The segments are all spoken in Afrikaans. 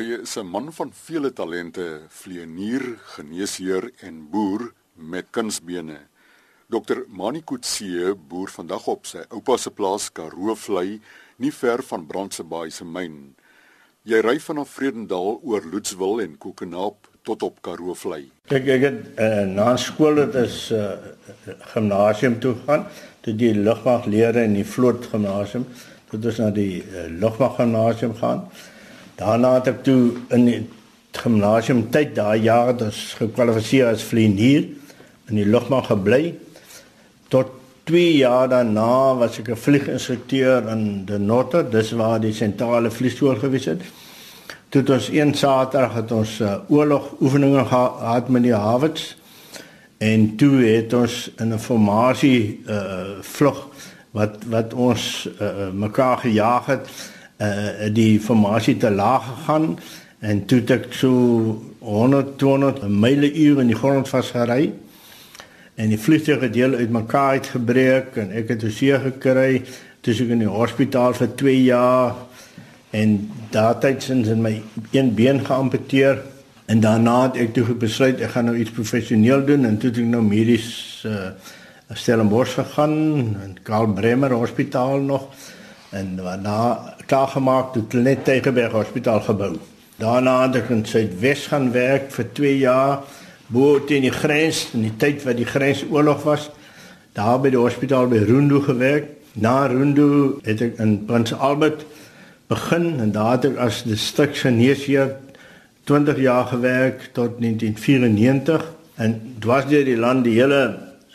Hy is 'n man van vele talente, vlieënier, geneesheer en boer met kunsbene. Dr. Mani Kutse boer vandag op sy oupa se plaas Karoo Vlei, nie ver van Brandsebaai se myn. Jy ry vanaf Vredendal oor Loetswil en Kokenaap tot op Karoo Vlei. Ek ek het uh, na skool het is uh, gimnasium toe gaan, toe die lugmag lere in die vloot gimnasium, toe ons na die uh, lugmag gimnasium gaan. Daarna het ek toe in die gimnasium tyd daai jaar ons gekwalifiseer as vlieënier in die lugmag gebly. Tot 2 jaar daarna was ek 'n vlieginstrukteur in die Notte, dis waar die sentrale vliegskool gewees het. Toe ons een Saterdag het ons uh, oorlogoefeninge gehad met die Hawits en toe het ons in 'n formasie uh vlug wat wat ons uh, mekaar gejaag het uh die formasie te laag gegaan en toe ek so 100 200 myle uur in die grond vasgery en die vliegtuig het deel uit mekaar uitgebreek en ek het seer gekry. Toe ek in die hospitaal vir 2 jaar en daartydsins in my een been geamputeer. En daarna het ek toe besluit ek gaan nou iets professioneel doen en toe het ek nou medies uh Stellenbosch gegaan en Karl Bremer Hospitaal nog en daarna klaar gemaak toe net Tegenberg Hospitaal gebou. Daarna het ek in Suidwes gaan werk vir 2 jaar bo teen die grens in die tyd wat die grensoorlog was. Daar by die hospitaal by Rundu gewerk. Na Rundu het ek in Prins Albert begin en daar het ek as distriksgeneesheer 20 jaar gewerk tot 1994 en dwars deur die land die hele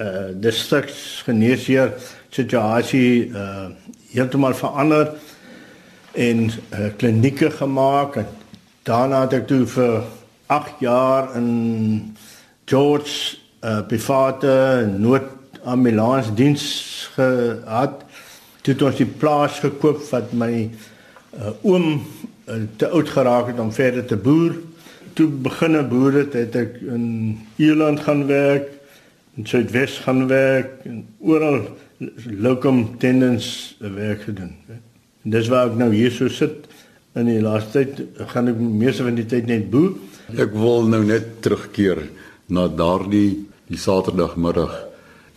uh distriksgeneesheer situasie uh heeltemal verander en uh, klinieke gemaak. En daarna het ek toe vir 8 jaar in George uh, private noodambulansdiens gehad. Toe ons die plaas gekoop wat my uh, oom uh, te oud geraak het om verder te boer. Toe beginne boer het, het ek in Ierland gaan werk in Suidwes gaan werk en oral locum tenens werk gedoen. En dis waar ek nou hier so sit in die laaste tyd gaan ek meeste van die tyd net boer. Ek wil nou net terugkeer na daardie die Saterdagmiddag.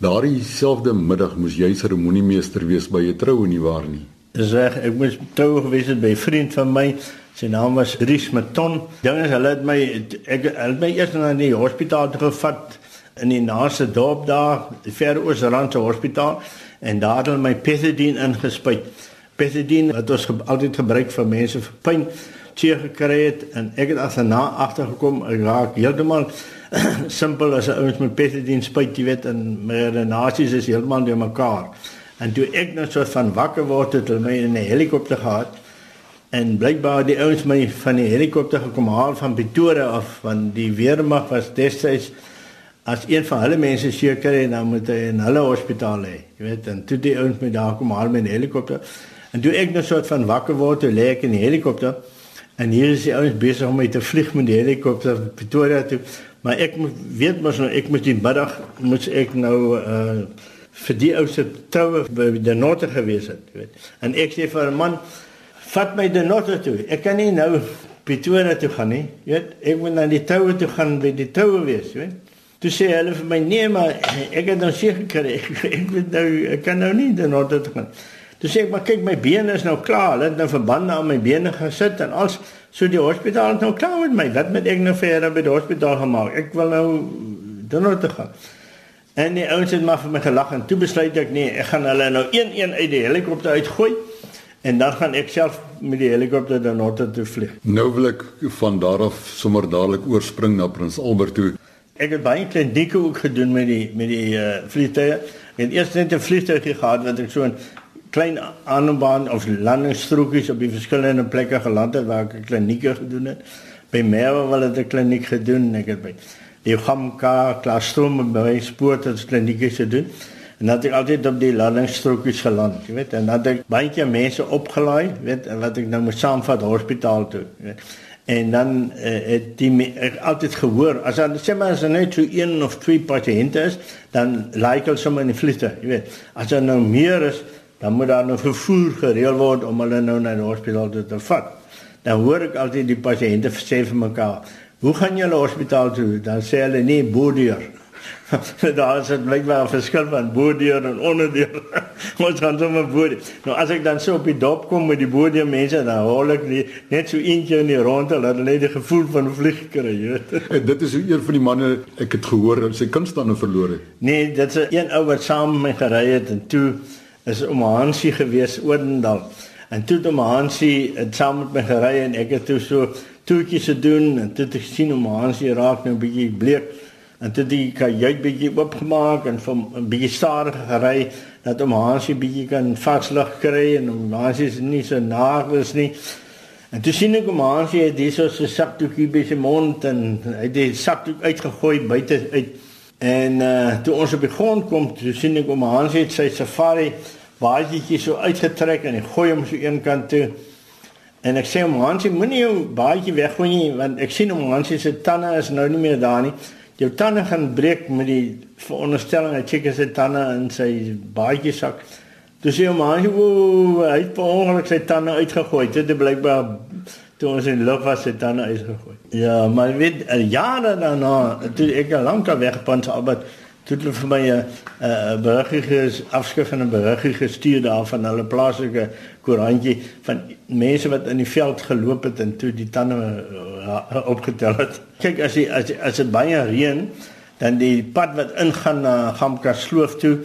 Daardie selfde middag moes jy seremoniemeester wees by 'n troue nie waar nie. Dis reg, ek moes trou gewees het by 'n vriend van my. Sy naam was Dries Maton. Ding is hulle het my ek het my eers na die hospitaal toe gevat in die naaste dorp daar, die Ver-Oos-Randse Hospitaal en daar het hulle my pethidine ingespuit. Pethidine wat ons ge altyd gebruik vir mense vir pyn seer gekry het en ek het agterna agtergekom ek raak heeltemal simpel as 'n ouens met pethidine spuit jy weet en my renasies is heeltemal deur mekaar. En toe ek net so van wakker word het hulle my in 'n helikopter gehad en blykbaar die ouens my van die helikopter gekom haal van Pretoria af want die weermag was destyds as een van hulle mense seker en dan moet hy in hulle hospitaal hê. Jy weet, en toe die ouens my daar kom haal met 'n helikopter. En toe ek net so van wakker word, toe lê ek in die helikopter. En hier is die ouens besig om my te vlieg met die helikopter Pretoria toe. Maar ek moet weet mos nou ek moet die middag moet ek nou uh vir die ou se troue by die Notte gewees het, jy weet. En ek sê vir 'n man, vat my die Notte toe. Ek kan nie nou Pretoria toe gaan nie. Jy weet, ek moet na die troue toe gaan by die troue wees, jy weet. Toe sê hulle vir my nee maar ek het nou seker gekry ek, ek weet nou ek kan nou nie dan nou dit gaan. Toe sê ek maar kyk my bene is nou klaar. Hulle het nou verbande aan my bene gesit en als so die hospitaal het nou klaar met my. Wat moet ek nou verder by die hospitaal gemaak? Ek wil nou dan nou te gaan. En die ouens het maar vir my gelag en toe besluit ek nee, ek gaan hulle nou een-een uit die helikopter uitgooi en dan gaan ek self met die helikopter dan nou toe vlieg. Nou wil ek van daar af sommer dadelik oorspring na Prins Albert toe. Ek het baie klinieke ook gedoen met die met die uh, vliegtuie. Ek het eers net 'n vliegtuig gehad wat ek so 'n klein aanbaan of landingsstrokies op die verskillende plekke geland het waar ek klinieke gedoen het. By Merwe wil ek 'n kliniek gedoen. Ek het by die Gamka klasroom by Spoort het klinieke gedoen. En dat ek altyd op die landingsstrokies geland, jy weet, en dat ek baie mense opgelaai, weet, en wat ek nou moet saamvat hospitaal toe. Weet en dan uh, het die ek altyd gehoor as dan sê maar as er net so een of twee pasiënte is dan lyk hulle sommer in die vliegtuig jy weet as daar nou meer is dan moet daar nou vervoer gereël word om hulle nou na die hospitaal te, te vat dan hoor ek altyd die pasiënte sê vir mekaar, "Hoe gaan julle hospitaal toe?" Dan sê hulle, "Nee, boordeur." daar is dit blykbaar 'n verskil van boordeur en onderdeur. Ons gaan sommer boordeur. Nou as ek dan so op die dop kom met die boordeur mense, dan hoor ek nie, net so eentjie in die rondte dat hulle die gevoel van vlieg kry, jy weet. En dit is hoe een van die manne ek het gehoor sy kunstande verloor het. Nee, dit is een ou wat saam met my gery het en toe is om Hansie gewees Oudendal. En toe het om Hansie het saam met my gery en ek het toe so toetjies gedoen en toe het ek sien om Hansie raak nou 'n bietjie bleek en toe die kajuit bietjie oopgemaak en van 'n bietjie stadiger gery dat om Hansie bietjie kan varslig kry en om Hansie is nie so nagels nie. En toe sien ek om Hansie het hier so 'n sakdoekie by sy mond en hy het die sakdoek uitgegooi buite uit En uh toe ons op die grond kom, toe sien ek om Hans het sy safari baadjie so uitgetrek en hy gooi hom so een kant toe. En ek sê om Hans, moenie jou baadjie weggooi nie want ek sien om Hans se tande is nou nie meer daar nie. Jou tande gaan breek met die veronderstelling hy check sy tande in sy baadjie sak. Toe sê hom Hans, hy het per ongeluk sy tande uitgegooi. Dit is blykbaar toe ons in lug was het dan uitgegooi. Ja, maar weet jare daarna, toe ek al lank al weggepant het, toe het vir my 'n beriggie afskrif en 'n beriggie gestuur daar van hulle plaaslike koerantjie van mense wat in die veld geloop het en toe die tande uh, opgetel het. Kyk as jy as as dit baie reën, dan die pad wat ingaan na Gamka sloof toe,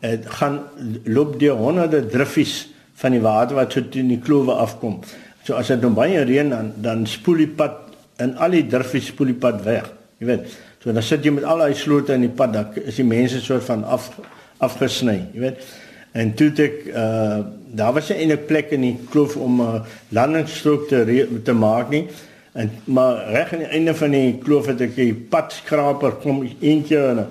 dit gaan loop deur honderde driffies van die water wat so teen die klowe afkom. So as dit nou baie reën dan dan spoel die pad in al die driffies spoel die pad weg. Jy weet. So dan sit jy met al daai slote in die pad, dan is die mense soort van af afgesny, jy weet. En toe ek uh daar was 'n enige plek in die kloof om 'n uh, landingsstrook te te maak nie. En maar reg aan die einde van die kloof het ek die padskraper kom eentjie en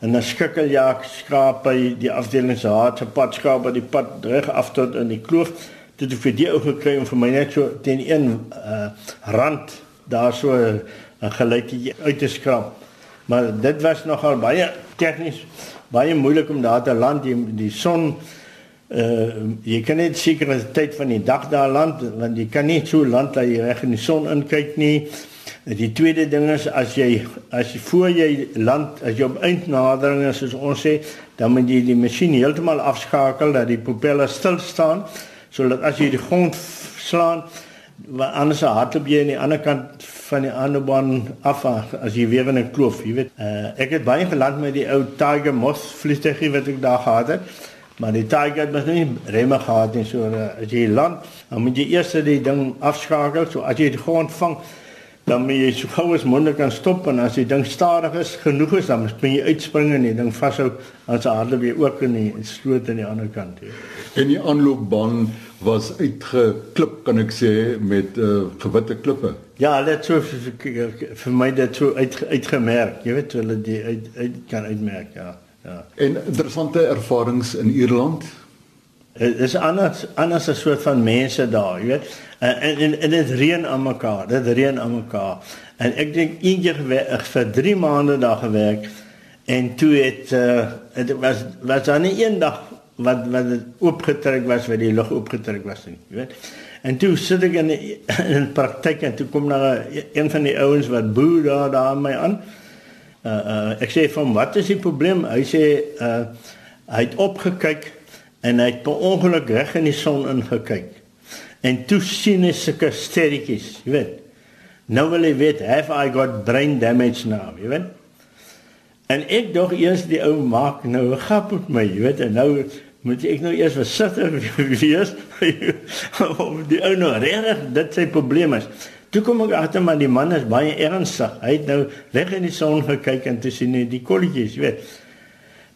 en 'n skikkeljak skraap by die afdeling se harte padskraper die pad reg af tot in die kloof dit het vir die ou gekry om vir my net so teen een uh, rand daar so 'n gelykie uit te skrap. Maar dit was nogal baie tegnies baie moeilik om daar te land die, die son uh jy kan net sekere tyd van die dag daar land want jy kan nie so land dat jy reg in die son inkyk nie. Die tweede ding is as jy as jy voor jy land as jy op eindnadering is soos ons sê, dan moet jy die masjien heeltemal afskakel dat die propellers stil staan sodat as jy die grond slaan anders hardloop jy aan die ander kant van die ander baan af as jy weer in 'n kloof, jy weet. Uh, ek het baie geland met die ou Tiger Moth vliegtuigie wat ek daar gehad het. Maar die Tiger het mos nie remme gehad nie, so uh, as jy land, dan moet jy eers die ding afskakel, so as jy die grond vang, dan moet jy so gou as moontlik kan stop en as die ding stadig is, genoeg is, dan moet jy uitspring en die ding vashou as hy hardloop jy ook in die sloot aan die ander kant. He. En die aanloopbaan was uitgeklip kan ek sê met uh, gewitte klippe. Ja, dit so vir, vir my dit so uit uitgemerk. Jy weet hulle die uit, uit kan uitmerk, ja. Ja. En interessante ervarings in Ierland. Dit is anders anders 'n soort van mense daar, jy weet. En en, en dit reën aan mekaar. Dit reën aan mekaar. En ek dink eendag vir 3 maande daar gewerk en toe het uh, dit was was dan nie eendag wat wat oopgetrek was, wat die lug oopgetrek was nie, jy weet. En toe sit ek in die, in praktyk en toe kom daar een van die ouens wat boer daar daar my aan. Uh uh ek sê hom, "Wat is die probleem?" Hy sê uh hy het opgekyk en hy het per ongeluk reg in die son ingekyk. En toe sien hy sulke sterretjies, jy weet. Nou wil hy weet, have I got brain damage now, jy weet? En ek dog eers die ou maak nou 'n grap met my, jy weet, en nou moet ek nou eers versigtig wees om die ou nou regtig dit sy probleem is. Toe kom ek agter maar die man is baie ernstig. Hy het nou reg in die son gekyk en toe sien hy die kolletjies, jy weet.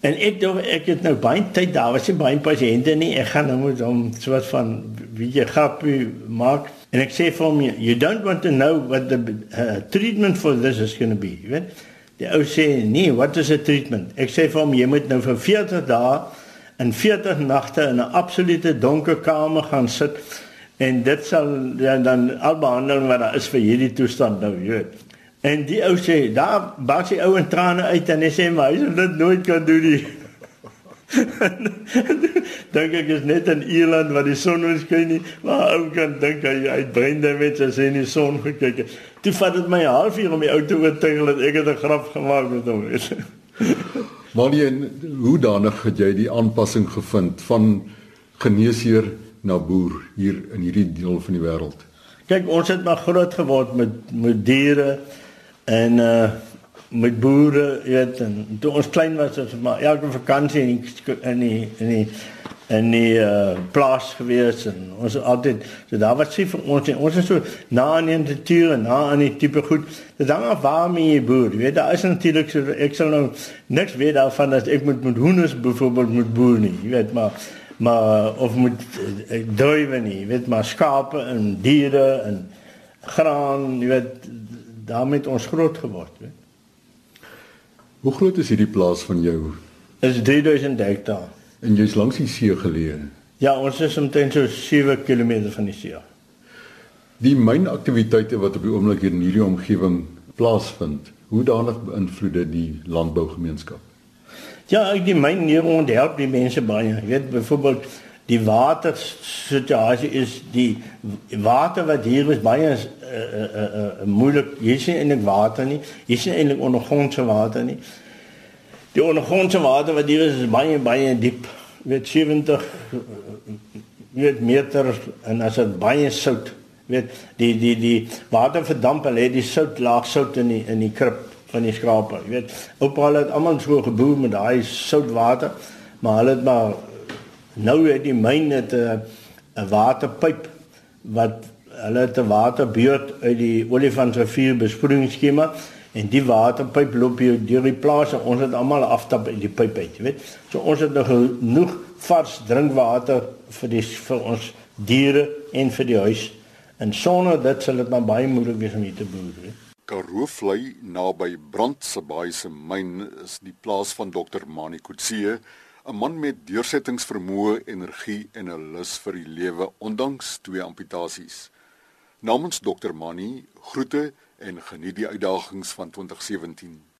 En ek dink ek het nou baie tyd daar was nie baie pasiënte nie. Ek gaan nou moet hom soort van wie jy grappie maak en ek sê vir hom you don't want to know what the uh, treatment for this is going to be. Jy weet. Die ou sê nee, what is a treatment? Ek sê vir hom jy moet nou vir 40 dae en 40 nagte in 'n absolute donker kamer gaan sit en dit sal ja, dan al behandeling wat daar is vir hierdie toestand nou, jy weet. En die ou sê, daar bars die ou in trane uit en hy sê maar hy sal dit nooit kan doen nie. dink ek is net in Ierland waar die son nie skyn nie, maar ou kan dink hy uit Brandewitz as hy in die son gekyk het. Toe vat dit my 'n halfuur om die ou te oortuig dat ek 'n grap gemaak met hom het. Wanneer hoe danig het jy die aanpassing gevind van geneesheer na boer hier in hierdie deel van die wêreld? Kyk, ons het maar groot geword met met diere en uh met boere, jy weet, en toe ons klein was, was maar elke vakansie in die in die in die in die uh plaas gewees en ons altyd so daar was sy vir ons en ons is so na aan die natuur na aan die tipe goed. Dit hang af waar my boer, jy weet, daar is natuurlik so ek sal nou niks weet daarvan dat ek moet met hoenders byvoorbeeld moet boer nie, jy weet, maar maar of moet uh, druiwe nie, weet maar skape en diere en graan, jy weet daarmee het ons groot geword, weet. Hoe groot is hierdie plaas van jou? Is 3000 hektaar. En jy's langs die see geleë. Ja, ons is omtrent so 7 km van die see. Die mynaktiwiteite wat op die oomblik hier in hierdie omgewing plaasvind, hoe danig beïnvloed dit die landbougemeenskap? Ja, die myn hier rond help die mense baie. Jy weet byvoorbeeld die water situasie is die water wat hier is baie uh, uh, uh, uh, moeilik. Hier is nie eintlik water nie. Hier is nie eintlik ondergrondse water nie. Die ondergrondse water wat hier is, is baie baie diep. Weet 70 weet meter en as dit baie sout. Weet die die die water verdamp en lê die sout laag sout in die in die krip van die skrape. Weet, oupa het almal so geboer met daai soutwater, maar hulle het maar nou het die myn het 'n waterpyp wat hulle het 'n waterbeurt uit die Olifantsrivier besproeiingsskema en die waterpyp loop hier deur die plase. Ons het almal aftap uit die pyp uit, jy weet. So ons het nog genoeg vars drinkwater vir die vir ons diere en vir die huis. En sonder dit sal dit maar baie moeilik wees om hier te boer. Karoo vlei naby Brandsebaai se myn is die plaas van Dr Mani Kutse, 'n man met deursettingsvermoë, energie en 'n lus vir die lewe ondanks twee amputasies. Namens Dr Mani groete en geniet die uitdagings van 2017.